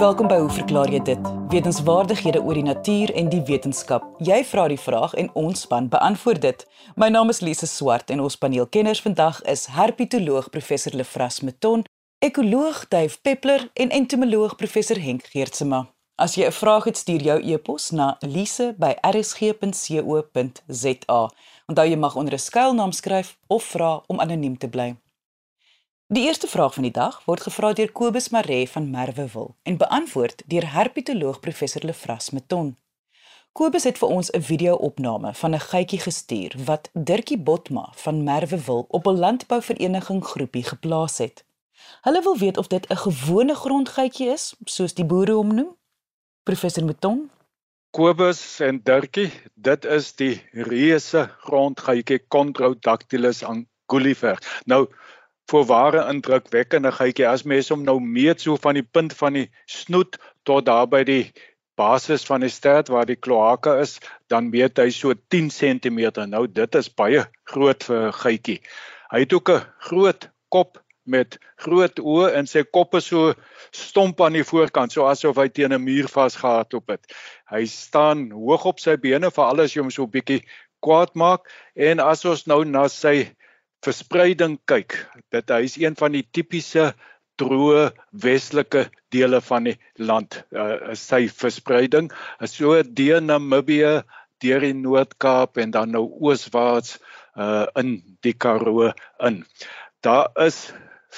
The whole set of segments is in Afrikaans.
Welkom by Hoe verklaar jy dit? Wetenskapwaardighede oor die natuur en die wetenskap. Jy vra die vraag en ons span beantwoord dit. My naam is Lise Swart en ons paneelkenners vandag is herpetoloog professor Lefras Meton, ekoloog Dave Peppler en entomoloog professor Henk Geertsma. As jy 'n vraag het, stuur jou e-pos na lise@rsg.co.za. Onthou jy mag onder 'n skuilnaam skryf of vra om anoniem te bly. Die eerste vraag van die dag word gevra deur Kobus Maree van Merwewil en beantwoord deur herpetoloog professor Lefras Meton. Kobus het vir ons 'n video-opname van 'n geitjie gestuur wat Dirkie Botma van Merwewil op 'n landbouvereniging groepie geplaas het. Hulle wil weet of dit 'n gewone grondgeitjie is, soos die boere hom noem. Professor Meton Kobus en Dirkie, dit is die reuse grondgeitjie Chondrodactylus angulifera. Nou voorware indrukwekkende geitjie as mens hom nou meet so van die punt van die snoet tot daar by die basis van die stert waar die kloaka is, dan meet hy so 10 cm. Nou dit is baie groot vir 'n geitjie. Hy het ook 'n groot kop met groot oë en sy kop is so stomp aan die voorkant, so asof hy teen 'n muur vasgehardop het. Hy staan hoog op sy bene vir alles jy hom so 'n bietjie kwaad maak en as ons nou na sy verspreiding kyk, dit hy is een van die tipiese droë westelike dele van die land. Uh, sy verspreiding is so deur Namibië, deur die Noord-Kaap en dan nou ooswaarts uh in die Karoo in. Daar is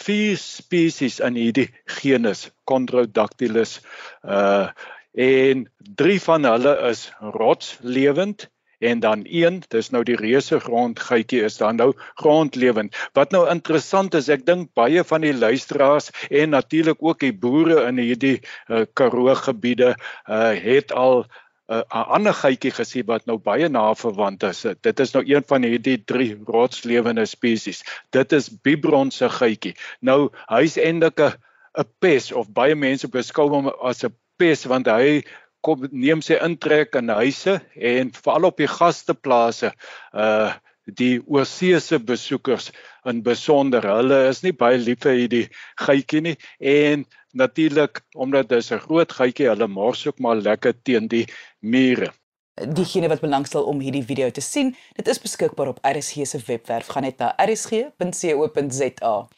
vier spesies in hierdie genus Chondrodactylus uh en drie van hulle is rotslewend en dan een dis nou die reuse grondgeitjie is dan nou grondlewend. Wat nou interessant is ek dink baie van die luisteraars en natuurlik ook die boere in hierdie uh, Karoo gebiede uh, het al uh, 'n ander geitjie gesien wat nou baie na verwant is. Dit is nou een van hierdie drie rotslewende spesies. Dit is Bibron se geitjie nou hy's eintlik 'n 'n pes of baie mense beskou hom as 'n pes want hy kom neem sy intrek in huise en veral op die gasteplase uh die oorseese besoekers in besonder hulle is nie baie lief vir hierdie geitjie nie en natuurlik omdat dit 'n groot geitjie hulle mors ook maar lekker teen die mure Diegene wat belangstel om hierdie video te sien, dit is beskikbaar op RSG se webwerf. Gaan net na rsg.co.za.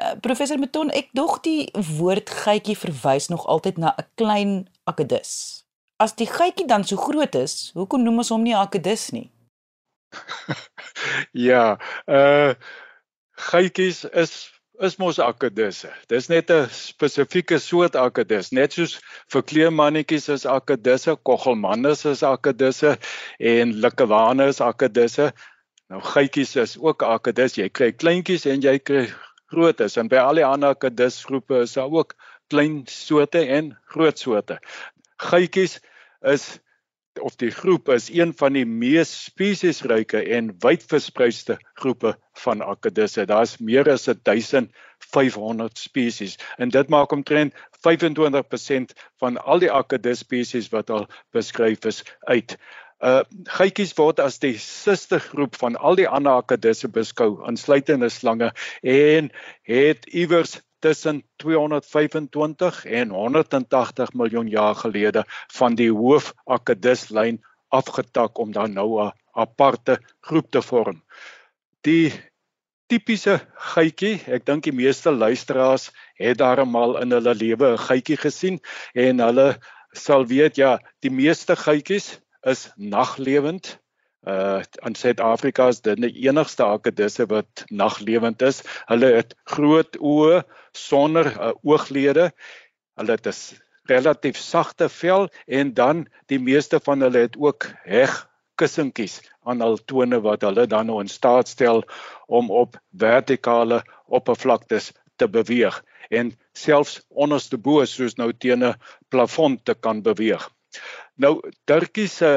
Uh, professor Meton, ek dog die woord geitjie verwys nog altyd na 'n klein akedus as die geitjie dan so groot is, hoekom noem ons hom nie akedus nie? ja, uh geitjies is is mos akedusse. Dis net 'n spesifieke soort akedus, net soos vir kleermannetjies is akedusse, koggelmannes is akedusse en likkewane is akedusse. Nou geitjies is ook akedus. Jy kry kleintjies en jy kry grootes en by al die ander akedusgroepe is daar ook klein soorte en groot soorte. Geitjies is of die groep is een van die mees spesiesryke en wydverspreide groepe van akedisse. Daar's meer as 1500 spesies en dit maak omtrent 25% van al die akedus spesies wat al beskryf is uit. Uh geitjies word as die sustergroep van al die ander akedisse beskou, insluitende slange en het iewers tussen 225 en 180 miljoen jaar gelede van die hoofakeduslyn afgetak om dan nou 'n aparte groep te vorm. Die tipiese geitjie, ek dink die meeste luisteraars het daarmal in hulle lewe 'n geitjie gesien en hulle sal weet ja, die meeste geitjies is naglewend uh in Suid-Afrika is dit die enigste akedisse wat naglewend is. Hulle het groot oë sonder uh, ooglede. Hulle het 'n relatief sagte vel en dan die meeste van hulle het ook heg kussentjies aan hul tone wat hulle dan nou in staat stel om op vertikale oppervlaktes te beweeg en selfs onderste bo soos nou teen 'n plafon te kan beweeg. Nou Turkie se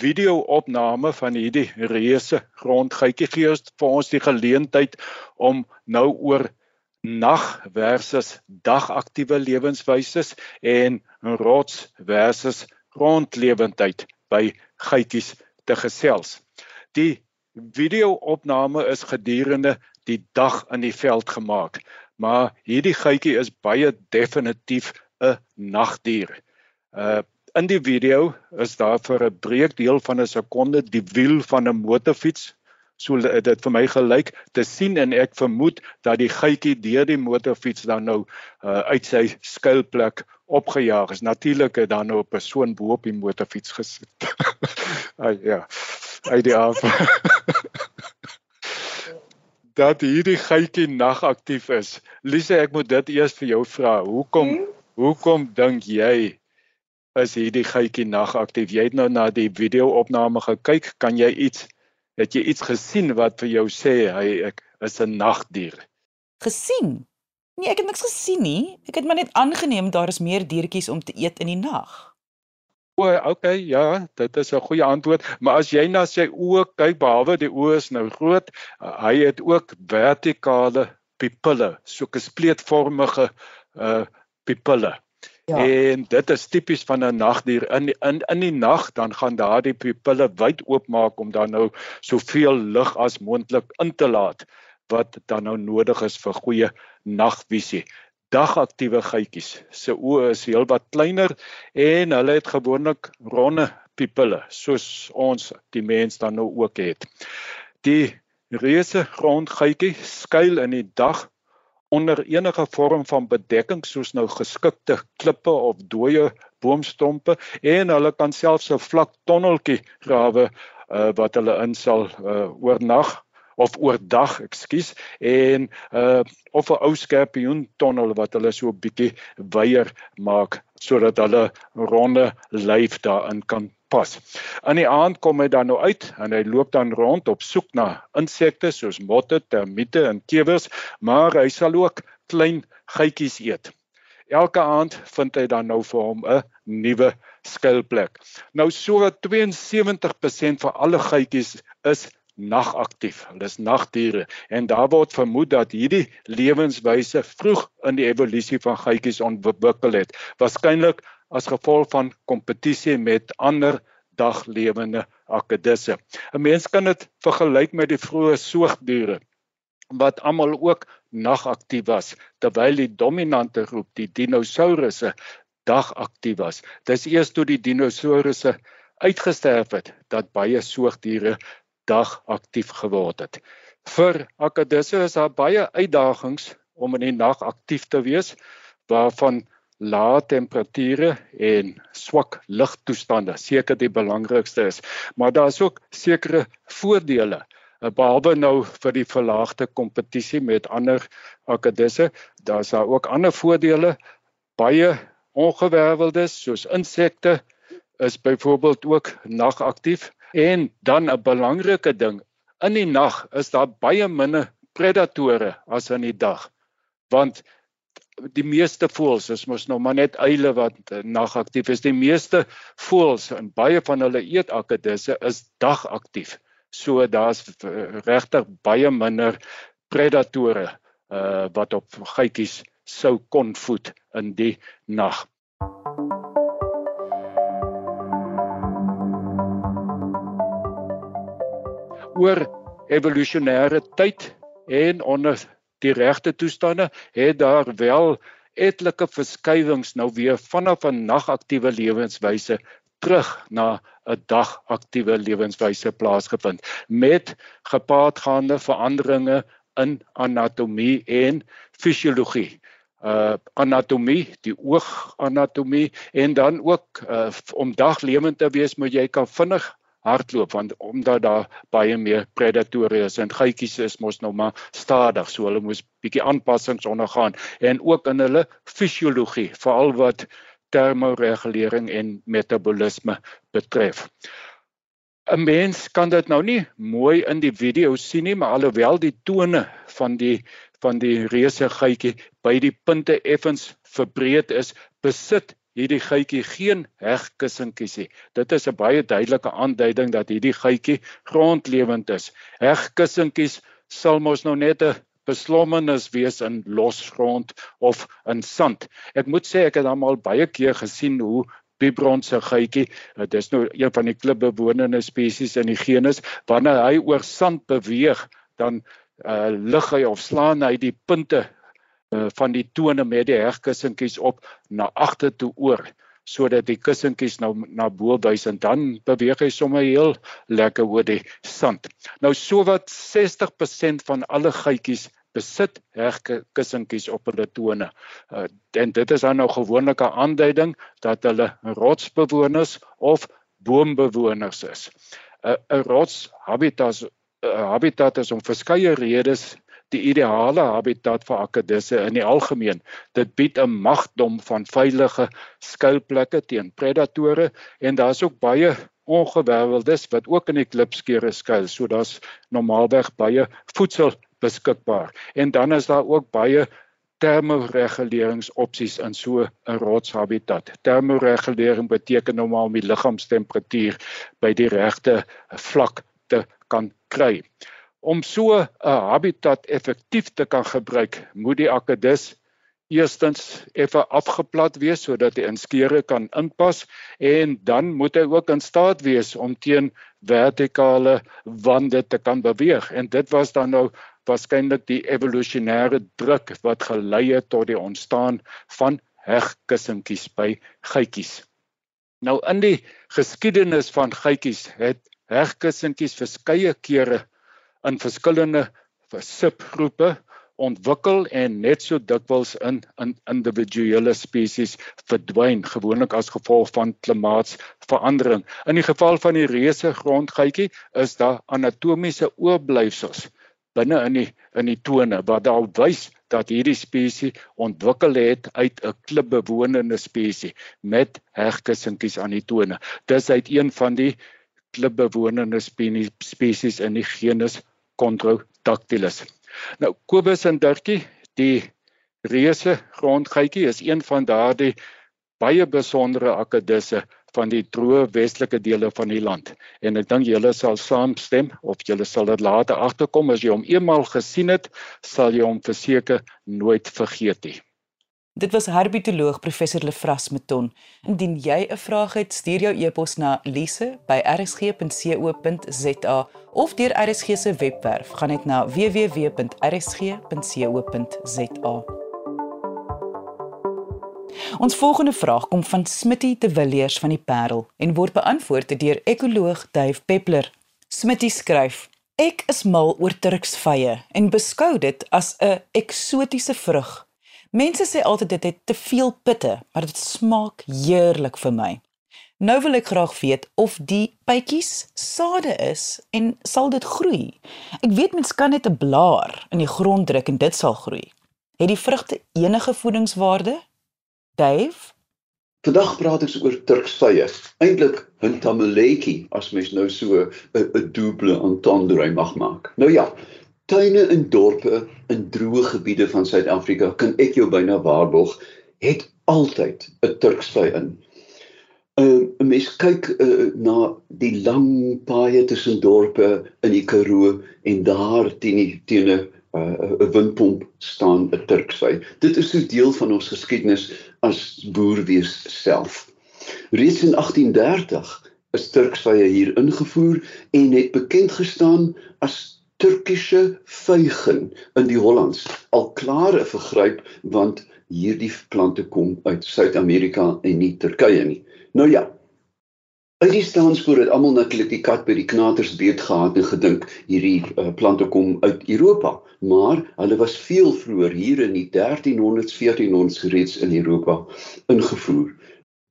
video-opname van hierdie reuse grondgeitjie gee ons vir ons die geleentheid om nou oor nag versus dagaktiewe lewenswyses en rots versus grondlewendheid by geitjies te gesels. Die video-opname is gedurende die dag in die veld gemaak, maar hierdie geitjie is baie definitief 'n nagdier. Uh in die video is daar vir 'n breekdeel van 'n sekonde die wiel van 'n motorfiets so dit vir my gelyk te sien en ek vermoed dat die geitjie deur die motorfiets dan nou uh, uit sy skuilplek opgejaag is. Natuurlik het dan nou 'n persoon bo op die motorfiets gesit. Ai ja. Ai die af. dat hierdie geitjie nagaktief is. Lise, ek moet dit eers vir jou vra. Hoekom hmm? hoekom dink jy is hierdie geitjie nagaktief? Jy het nou na die video-opname gekyk. Kan jy iets het jy iets gesien wat vir jou sê hy ek is 'n nagdier? Gesien? Nee, ek het niks gesien nie. Ek het maar net aangeneem daar is meer diertjies om te eet in die nag. O, okay, ja, dit is 'n goeie antwoord, maar as jy na sy oë kyk, behalwe die oë is nou groot, uh, hy het ook vertikale pupille, soos spleetvormige uh pupille. Ja. En dit is tipies van 'n nagdier. In in in die nag dan gaan daardie pupille wyd oopmaak om dan nou soveel lig as moontlik in te laat wat dan nou nodig is vir goeie nagvisie dagaktiewe geitjies se oë is heelwat kleiner en hulle het gewoonlik ronde pupille soos ons die mens dan nou ook het. Die reuse grondgeitjie skuil in die dag onder enige vorm van bedekking soos nou geskikte klippe of dooie boomstompe en hulle kan selfs 'n vlak tonneltjie grawe uh, wat hulle in sal uh, oornag of oordag, ekskuus, en uh of 'n ou skorpioen tonnel wat hulle so 'n bietjie weier maak sodat hulle ronde lyf daarin kan pas. In die aand kom hy dan nou uit en hy loop dan rond op soek na insekte soos motte, termiete en kewers, maar hy sal ook klein geitjies eet. Elke aand vind hy dan nou vir hom 'n nuwe skuilplek. Nou so 72% van alle geitjies is nagaktief. Hulle is nagdiere en daar word vermoed dat hierdie lewenswyse vroeg in die evolusie van geitjies ontwikkel het, waarskynlik as gevolg van kompetisie met ander daglewende akedisse. 'n Mens kan dit vergelyk met die vroeë soogdiere wat almal ook nagaktief was terwyl die dominante groep die dinosourusse dagaktief was. Dis eers toe die dinosourusse uitgesterf het dat baie soogdiere dag aktief geword het. Vir akkedisse is daar baie uitdagings om in die nag aktief te wees waarvan lae temperature en swak ligtoestande seker die belangrikste is. Maar daar is ook sekere voordele eh, behalwe nou vir die verlaagde kompetisie met ander akkedisse, daar's daar ook ander voordele. Baie ongewerveldes soos insekte is byvoorbeeld ook nagaktief En dan 'n belangrike ding, in die nag is daar baie minder predatore as in die dag. Want die meeste voëls, is mos nou maar net uile wat nagaktief is. Die meeste voëls en baie van hulle eet akkedisse is dagaktief. So daar's regtig baie minder predatore uh wat op geitjies sou kon voed in die nag. oor evolusionêre tyd en onder die regte toestande het daar wel etlike verskywings nou weer vanaf 'n nagaktiewe lewenswyse terug na 'n dagaktiewe lewenswyse plaasgevind. Met gepaardgaande veranderinge in anatomie en fisiologie uh anatomie die ooganatomie en dan ook uh, om daglewend te wees moet jy kan vinnig hardloop want omdat daar baie meer predatore is en geitjies is mos nou maar stadig so hulle moes bietjie aanpassings ondergaan en ook in hulle fisiologie veral wat termoregulering en metabolisme betref. 'n Mens kan dit nou nie mooi in die video sien nie, maar alhoewel die tone van die van die reuse geitjie by die punte effens verbreed is, besit hierdie geitjie geen hegkussentjies nie. Dit is 'n baie duidelike aanduiding dat hierdie geitjie grondlewend is. Hegkussentjies sal mos nou net 'n beslommenis wees in losgrond of in sand. Ek moet sê ek het almal baie keer gesien hoe Bibron se geitjie, dit is nou een van die klipbewonende spesies in die genus, wanneer hy oor sand beweeg, dan uh lig hy of slaan hy die punte uh, van die tone met die hegkussentjies op na agter toe oor sodat die kussentjies nou na bo wys en dan beweeg hy sommer heel lekker oor die sand. Nou sowat 60% van alle geitjies besit hegkussentjies op hulle tone. Uh, en dit is dan nou gewoonlik 'n aanduiding dat hulle rotsbewoners of boombewoners is. 'n 'n rotshabitat 'n habitat is om verskeie redes die ideale habitat vir akedisse in die algemeen. Dit bied 'n magdom van veilige skuilplekke teen predatore en daar's ook baie ongewerveldes wat ook in die klipskeure skuil. So daar's normaalweg baie voedsel beskikbaar. En dan is daar ook baie termoreguleringsopsies in so 'n rotshabitat. Termoregulering beteken normaal om die liggaamstemperatuur by die regte vlak te kan kry. Om so 'n habitat effektief te kan gebruik, moet die akedus eerstens effe afgeplat wees sodat hy in skeure kan inpas en dan moet hy ook in staat wees om teen vertikale wande te kan beweeg en dit was dan nou waarskynlik die evolusionêre druk wat gelei het tot die ontstaan van hegkussentjies by geitjies. Nou in die geskiedenis van geitjies het hegkussentjies verskeie kere in verskillende subgroepe ontwikkel en net so dikwels in in individuele spesies verdwyn gewoonlik as gevolg van klimaatsverandering. In die geval van die reuse grondgeitjie is daar anatomiese oorblyfsels binne in die in die tone wat daar wys dat hierdie spesies ontwikkel het uit 'n klipbewonende spesies met hegkussentjies aan die tone. Dis uit een van die klipbewonende spesies in die genus Chondrodactylus. Nou Kobus en Dirkie, die reuse grondgeitjie is een van daardie baie besondere akedisse van die droë westelike dele van die land. En ek dink julle sal saamstem of julle sal dit later agterkom as jy hom eenmal gesien het, sal jy hom verseker nooit vergeet nie. Dit was herbietoloog professor Lefras Meton. Indien jy 'n vraag het, stuur jou e-pos na lise@rsg.co.za of deur RSG se webwerf. Gaan net na www.rsg.co.za. Ons volgende vraag kom van Smitty de Villiers van die Parel en word beantwoord deur ekoloog Dave Peppler. Smitty skryf: Ek is mal oor turksvye en beskou dit as 'n eksotiese vrug Mense sê altyd dit het te veel pitte, maar dit smaak heerlik vir my. Nou wil ek graag weet of die pytjies sade is en sal dit groei. Ek weet mens kan net 'n blaar in die grond druk en dit sal groei. Het die vrugte enige voedingswaarde? Dave Vandag praat ek oor turksvye. Eintlik hintameleki as mens nou so 'n dubbele entendre mag maak. Nou ja, tuine in dorpe in droë gebiede van Suid-Afrika kan ek jou byna waarborg het altyd 'n turksvy in. 'n uh, mens kyk uh, na die lang paaie tussen dorpe in die Karoo en daar teen die teen 'n uh, 'n windpomp staan 'n turksvy. Dit is 'n deel van ons geskiedenis as boerwees self. Reeds in 1830 is turksvye hier ingevoer en het bekend gestaan as Turkische vygen in die Hollands al klare vergryp want hierdie plante kom uit Suid-Amerika en nie Turkye nie. Nou ja. Uit die staanspoor het almal natuurlik die kat by die knaters beet gehad en gedink hierdie uh, plante kom uit Europa, maar hulle was veel vroeër hier in die 1300s 1400s reeds in Europa ingevoer.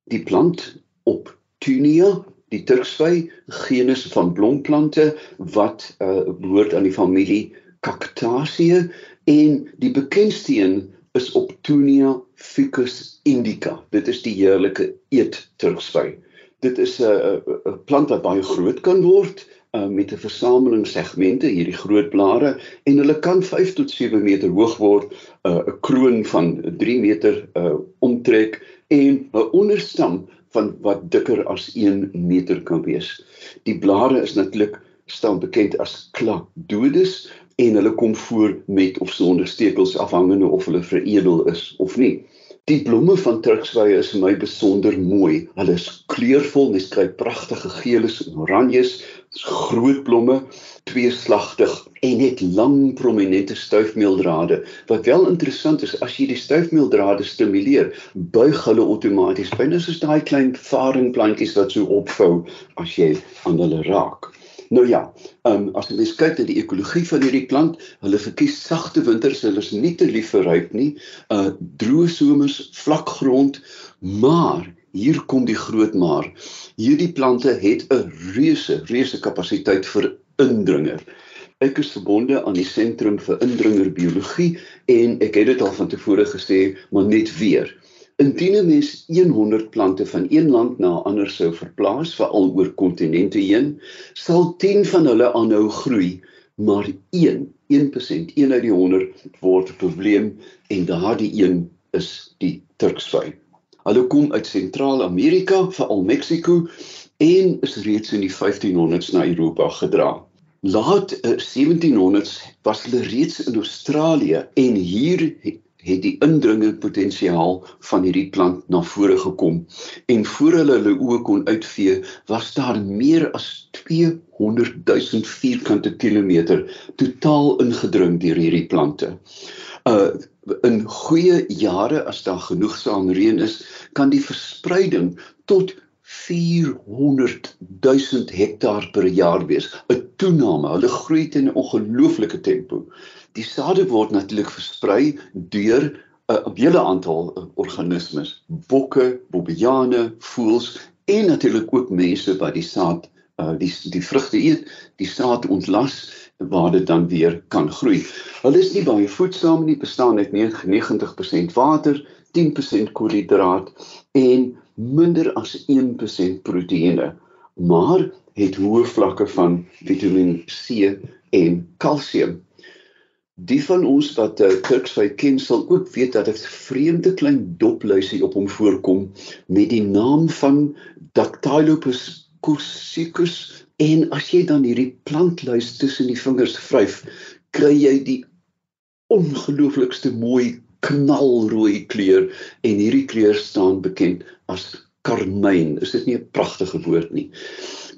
Die plant op Tunia die Turksvy genus van blomplante wat uh, behoort aan die familie Cactaceae en die bekendste een is Optunia ficus indica. Dit is die heerlike eet Turksvy. Dit is 'n uh, uh, plant wat baie groot kan word uh, met 'n versameling segmente, hierdie groot blare en hulle kan 5 tot 7 meter hoog word, 'n uh, kroon van 3 meter uh, omtrek en 'n onderstam van wat dikker as 1 meter kan wees. Die blare is natuurlik staan bekend as Cladodes en hulle kom voor met of sonder stekels afhangende of hulle veredel is of nie. Die blomme van Turksvye is vir my besonder mooi. Hulle is kleurvol, mens kry pragtige geeles en oranjes, groot blomme, tweeslagtig en het lang prominente stuifmeeldrade. Wat wel interessant is, as jy die stuifmeeldrade stimuleer, buig hulle outomaties. Binne soos daai klein varingplantjies wat so opvou as jy aan hulle raak. Nou ja, um, as jy mens kyk na die ekologie van hierdie plant, hulle verkies sagte winters, hulle is nie te lief vir ryp nie. Uh droë somers, vlak grond, maar hier kom die groot maar. Hierdie plante het 'n reuse, reuse kapasiteit vir indringer. Ek is verbonde aan die sentrum vir indringerbiologie en ek het dit al van tevore gesê, maar net weer. Indien 'n mens 100 plante van een land na 'n ander sou verplaas, veral oor kontinente heen, sal 10 van hulle aanhou groei, maar 1, 1%, 1 uit die 100 word 'n probleem en daardie een is die Turksvy. Hulle kom uit Sentraal-Amerika, veral Mexiko en is reeds in die 1500s na Europa gedra. Laat 1700s eh, was hulle reeds in Australië en hier het die indringerpotensiaal van hierdie plant na vore gekom en voor hulle hulle oë kon uitvee was daar meer as 200 000 vierkante kilometer totaal ingedring deur hierdie plante. Uh in goeie jare as daar genoegsaam reën is, kan die verspreiding tot 400 000 hektaar per jaar wees. 'n Toename. Hulle groei teen 'n ongelooflike tempo. Die sade word natuurlik versprei deur 'n hele aantal uh, organismes, bokke, bobbejane, voëls en natuurlik ook mense wat die saad uh, die die vrugte eet, die saad ontlas waar dit dan weer kan groei. Hulle is nie baie voedsaam nie, bestaan uit 99% water, 10% koolhidraat en minder as 1% proteïene, maar het hoë vlakke van Vitamiin C en kalsium. Die van ons wat uh, Turksvy ken sal ook weet dat 'n vreemde klein dopluisie op hom voorkom met die naam van Dactylopus cursicus En as jy dan hierdie plantluis tussen die vingers vryf, kry jy die ongelooflikste mooi knalrooi kleur en hierdie kleur staan bekend as karmyn. Is dit nie 'n pragtige woord nie?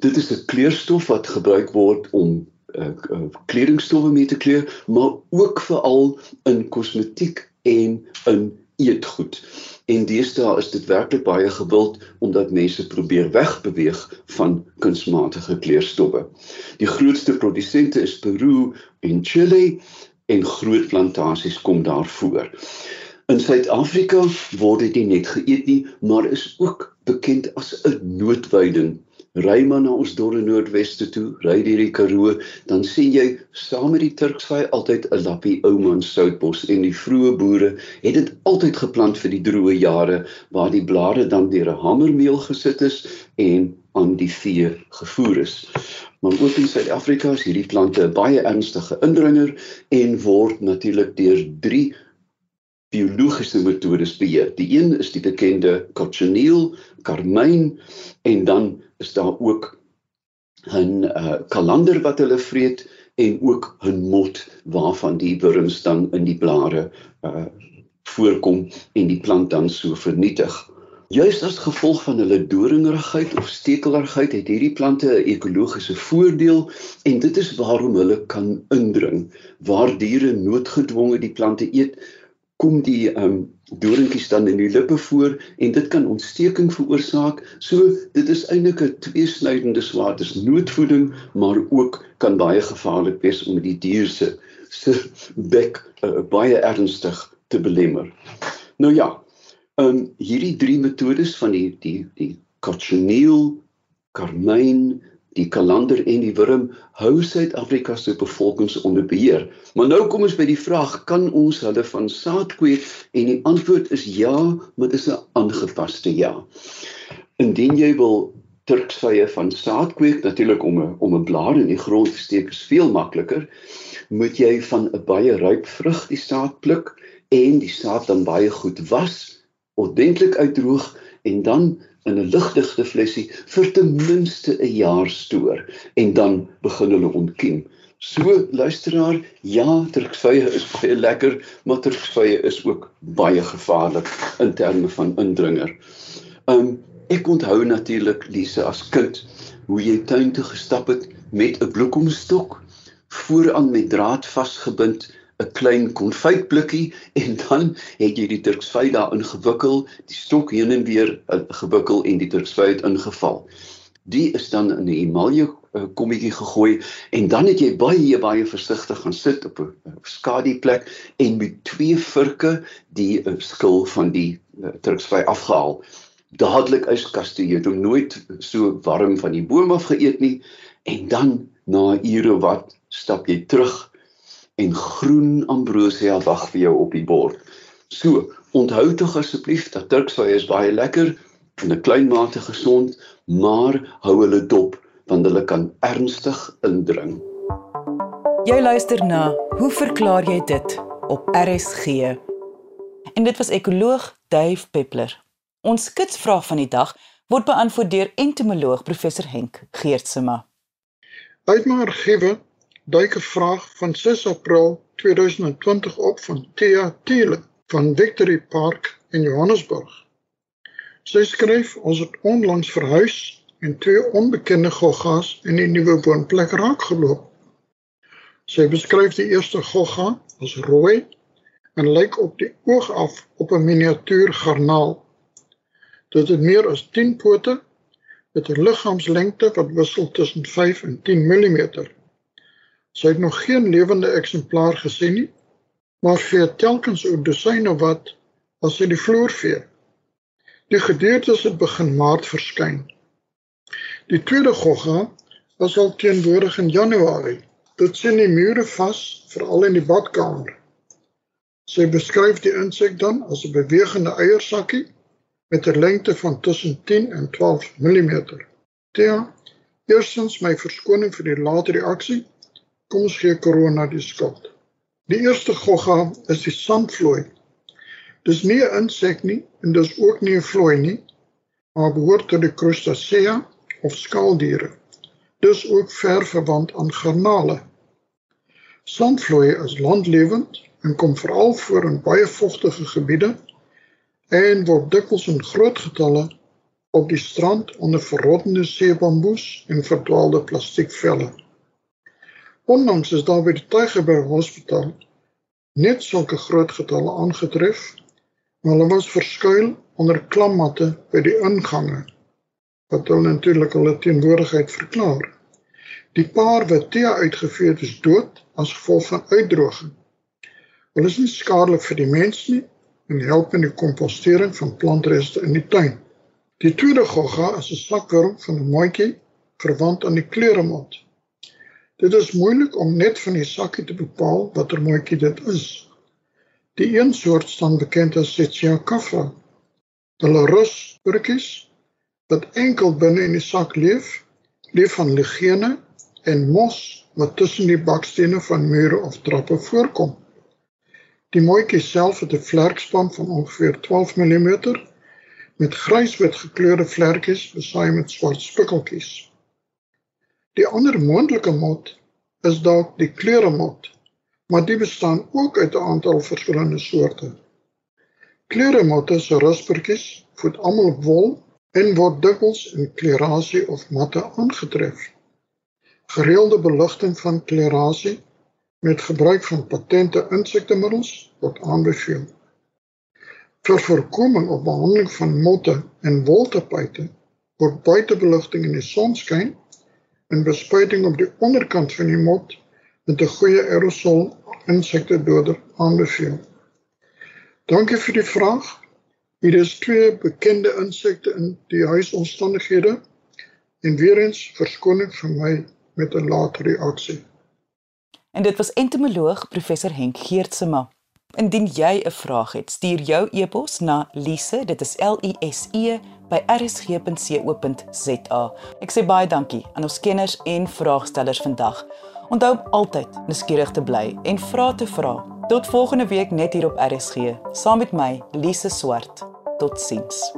Dit is 'n kleurstof wat gebruik word om uh, uh, kledingstowwe mee te kleur, maar ook veral in kosmetiek en in eetgoed. En deesdae is dit werklik baie gewild omdat mense probeer wegbeweeg van kunsmatige kleurstowwe. Die grootste produsente is Peru en Chile en groot plantasies kom daar voor. In Suid-Afrika word dit nie net geëet nie, maar is ook bekend as 'n noodweiding ry maar na ons dorre noordweste toe, ry deur die Karoo, dan sien jy saam met die Turksvy altyd 'n lappie ou man soutbos en die vroeë boere het dit altyd geplant vir die droë jare waar die blare dan deur 'n hamermeel gesit is en aan die vee gevoer is. Maar ook in Suid-Afrika is hierdie plante 'n baie ernstige indringer en word natuurlik deur 3 biologiese metodes beheer. Die een is die bekende cochineal, karmyn en dan is daar ook 'n uh, kalander wat hulle vreet en ook 'n mot waarvan die wurms dan in die blare uh voorkom en die plant dan so vernietig. Juist as gevolg van hulle doringerigheid of stekelerigheid het hierdie plante 'n ekologiese voordeel en dit is waarom hulle kan indring. Waar diere noodgedwonge die plante eet, kom die um doringkies dan in die lippe voor en dit kan ontsteking veroorsaak. So dit is eintlik 'n tweesnydende swaard. Dit is noodvoeding, maar ook kan baie gevaarlik wees om die dier se se bek uh, baie ernstig te belemmer. Nou ja, um hierdie drie metodes van die die die cochineal, carmine die kalander en die wurm hou Suid-Afrika se bevolkings onder beheer. Maar nou kom ons by die vraag, kan ons hulle van saad kweek? En die antwoord is ja, maar dit is 'n aangepaste ja. Indien jy wil turksvye van saad kweek, natuurlik om 'n om 'n blaar in die grond te steek is veel makliker. Moet jy van 'n baie ryp vrug die saad pluk en die saad dan baie goed was, ordentlik uitdroog en dan in 'n ligdigte flessie vir ten minste 'n jaar stoor en dan begin hulle ontkiem. So luisteraar, ja, turksvye is baie lekker, maar turksvye is ook baie gevaarlik in terme van indringer. Um ek onthou natuurlik Lise as kind hoe jy tuin toe gestap het met 'n bloekomstok vooraan met draad vasgebind 'n klein konfytblikkie en dan het jy die turksvy daarin gewikkel, die stok heen en weer uh, gewikkel en die turksvy het ingeval. Die is dan in 'n emalje uh, kommetjie gegooi en dan het jy baie baie versigtig gaan sit op 'n skadu plek en met twee vurke die skil van die turksvy afgehaal. Dadelik yskaste jy het hom nooit so warm van die boom af geëet nie en dan na ure wat stap jy terug en groen ambrosia wag vir jou op die bord. So, onthou tog asseblief dat turksvy is baie lekker en 'n klein mate gesond, maar hou hulle dop want hulle kan ernstig indring. Jy luister na Hoe verklaar jy dit op RSG? En dit was ekoloog Dave Peppler. Ons skitsvraag van die dag word beantwoord deur entomoloog professor Henk Geertsema. Uit my argiewe duik 'n vraag van 6 April 2020 op van Thea Thiele van Victory Park in Johannesburg. Sy skryf ons het onlangs verhuis en twee onbekende goggas in die nuwe woonplek raakgeloop. Sy beskryf die eerste gogga as rooi en lyk op die oog af op 'n miniatuur garnaal. Dit het meer as 10 pote met 'n liggaamslengte wat wissel tussen 5 en 10 mm. Sy het nog geen lewende eksemplaar gesien nie, maar vee telkens 'n dosyne wat as sy die vloer vee. Die gedeeltes het begin maart verskyn. Die tweede gogga was al teenwoordig in Januarie. Dit sien die mure vas, veral in die badkamer. Sy beskryf die insek dan as 'n bewegende eiersakkie met 'n lengte van tussen 10 en 12 mm. Tia, eerstens my verskoning vir die late reaksie Kom ons gee korona die skuld. Die eerste gogga is die sandvlooi. Dis nie 'n insek nie en dis ook nie 'n vlooi nie, maar behoort tot die Crustacea of skaaldiere. Dis ook ver verwant aan garnale. Sandvlooi is landlewend en kom veral voor in baie vogtige gebiede en word dikwels in groot getalle op die strand onder verrottende seebamboes en verdwaalde plastiekvelle. Ondanks is daar by die Tygerberg Hospitaal net sulke groot getalle aangetref, maar hulle was verskuil onder klammatte by die ingange wat hulle natuurlik hulle teenwoordigheid verklaar. Die paar wat tee uitgevee het is dood as gevolg van uitdroging. Hulle is nie skadelik vir die mens nie en help in die kompostering van plantreste in die tuin. Die tweede gogga is 'n slakworm van 'n maatjie verwant aan die kleuremot. Dit is moeilik om net van die sakkie te bepaal watter mooitjie dit is. Die een soort staan bekend as Setsia kaffa. Hulle rus burkies wat enkel binne in die sak leef, leef van ligene en mos wat tussen die bakstene van mure of trappe voorkom. Die mooitjie self het 'n vlerkspan van ongeveer 12 mm met gryswit gekleurde vlerkies besaai met swart spikkeltjies. Die ander moontlike mot is dalk die kleuremot, maar die bestaan ook uit 'n aantal verskillende soorte. Kleuremotte se ruspertjies voed almal op wol en word dikwels in kleurasie of matte aangetref. Gereelde beligting van kleurasie met gebruik van patente insektemiddels word aanbeveel. Vir voorkoming of behandeling van motte en woltapuite word buitebeligting in die sonskyn en bespuiting op die onderkant van die mot met 'n goeie aerosol insektedoder aanbeveel. Dankie vir die vraag. Hier is twee bekende insekte in die huisomstandighede en weer eens verskoning vir my met 'n late reaksie. En dit was entomoloog professor Henk Geertsema. Indien jy 'n vraag het, stuur jou e-pos na lise, dit is L I S E by rsg.co.za. Ek sê baie dankie aan ons kenners en vraagstellers vandag. Onthou altyd nuuskierig te bly en vra te vra. Tot volgende week net hier op RSG, saam met my, Lise Swart. Totsiens.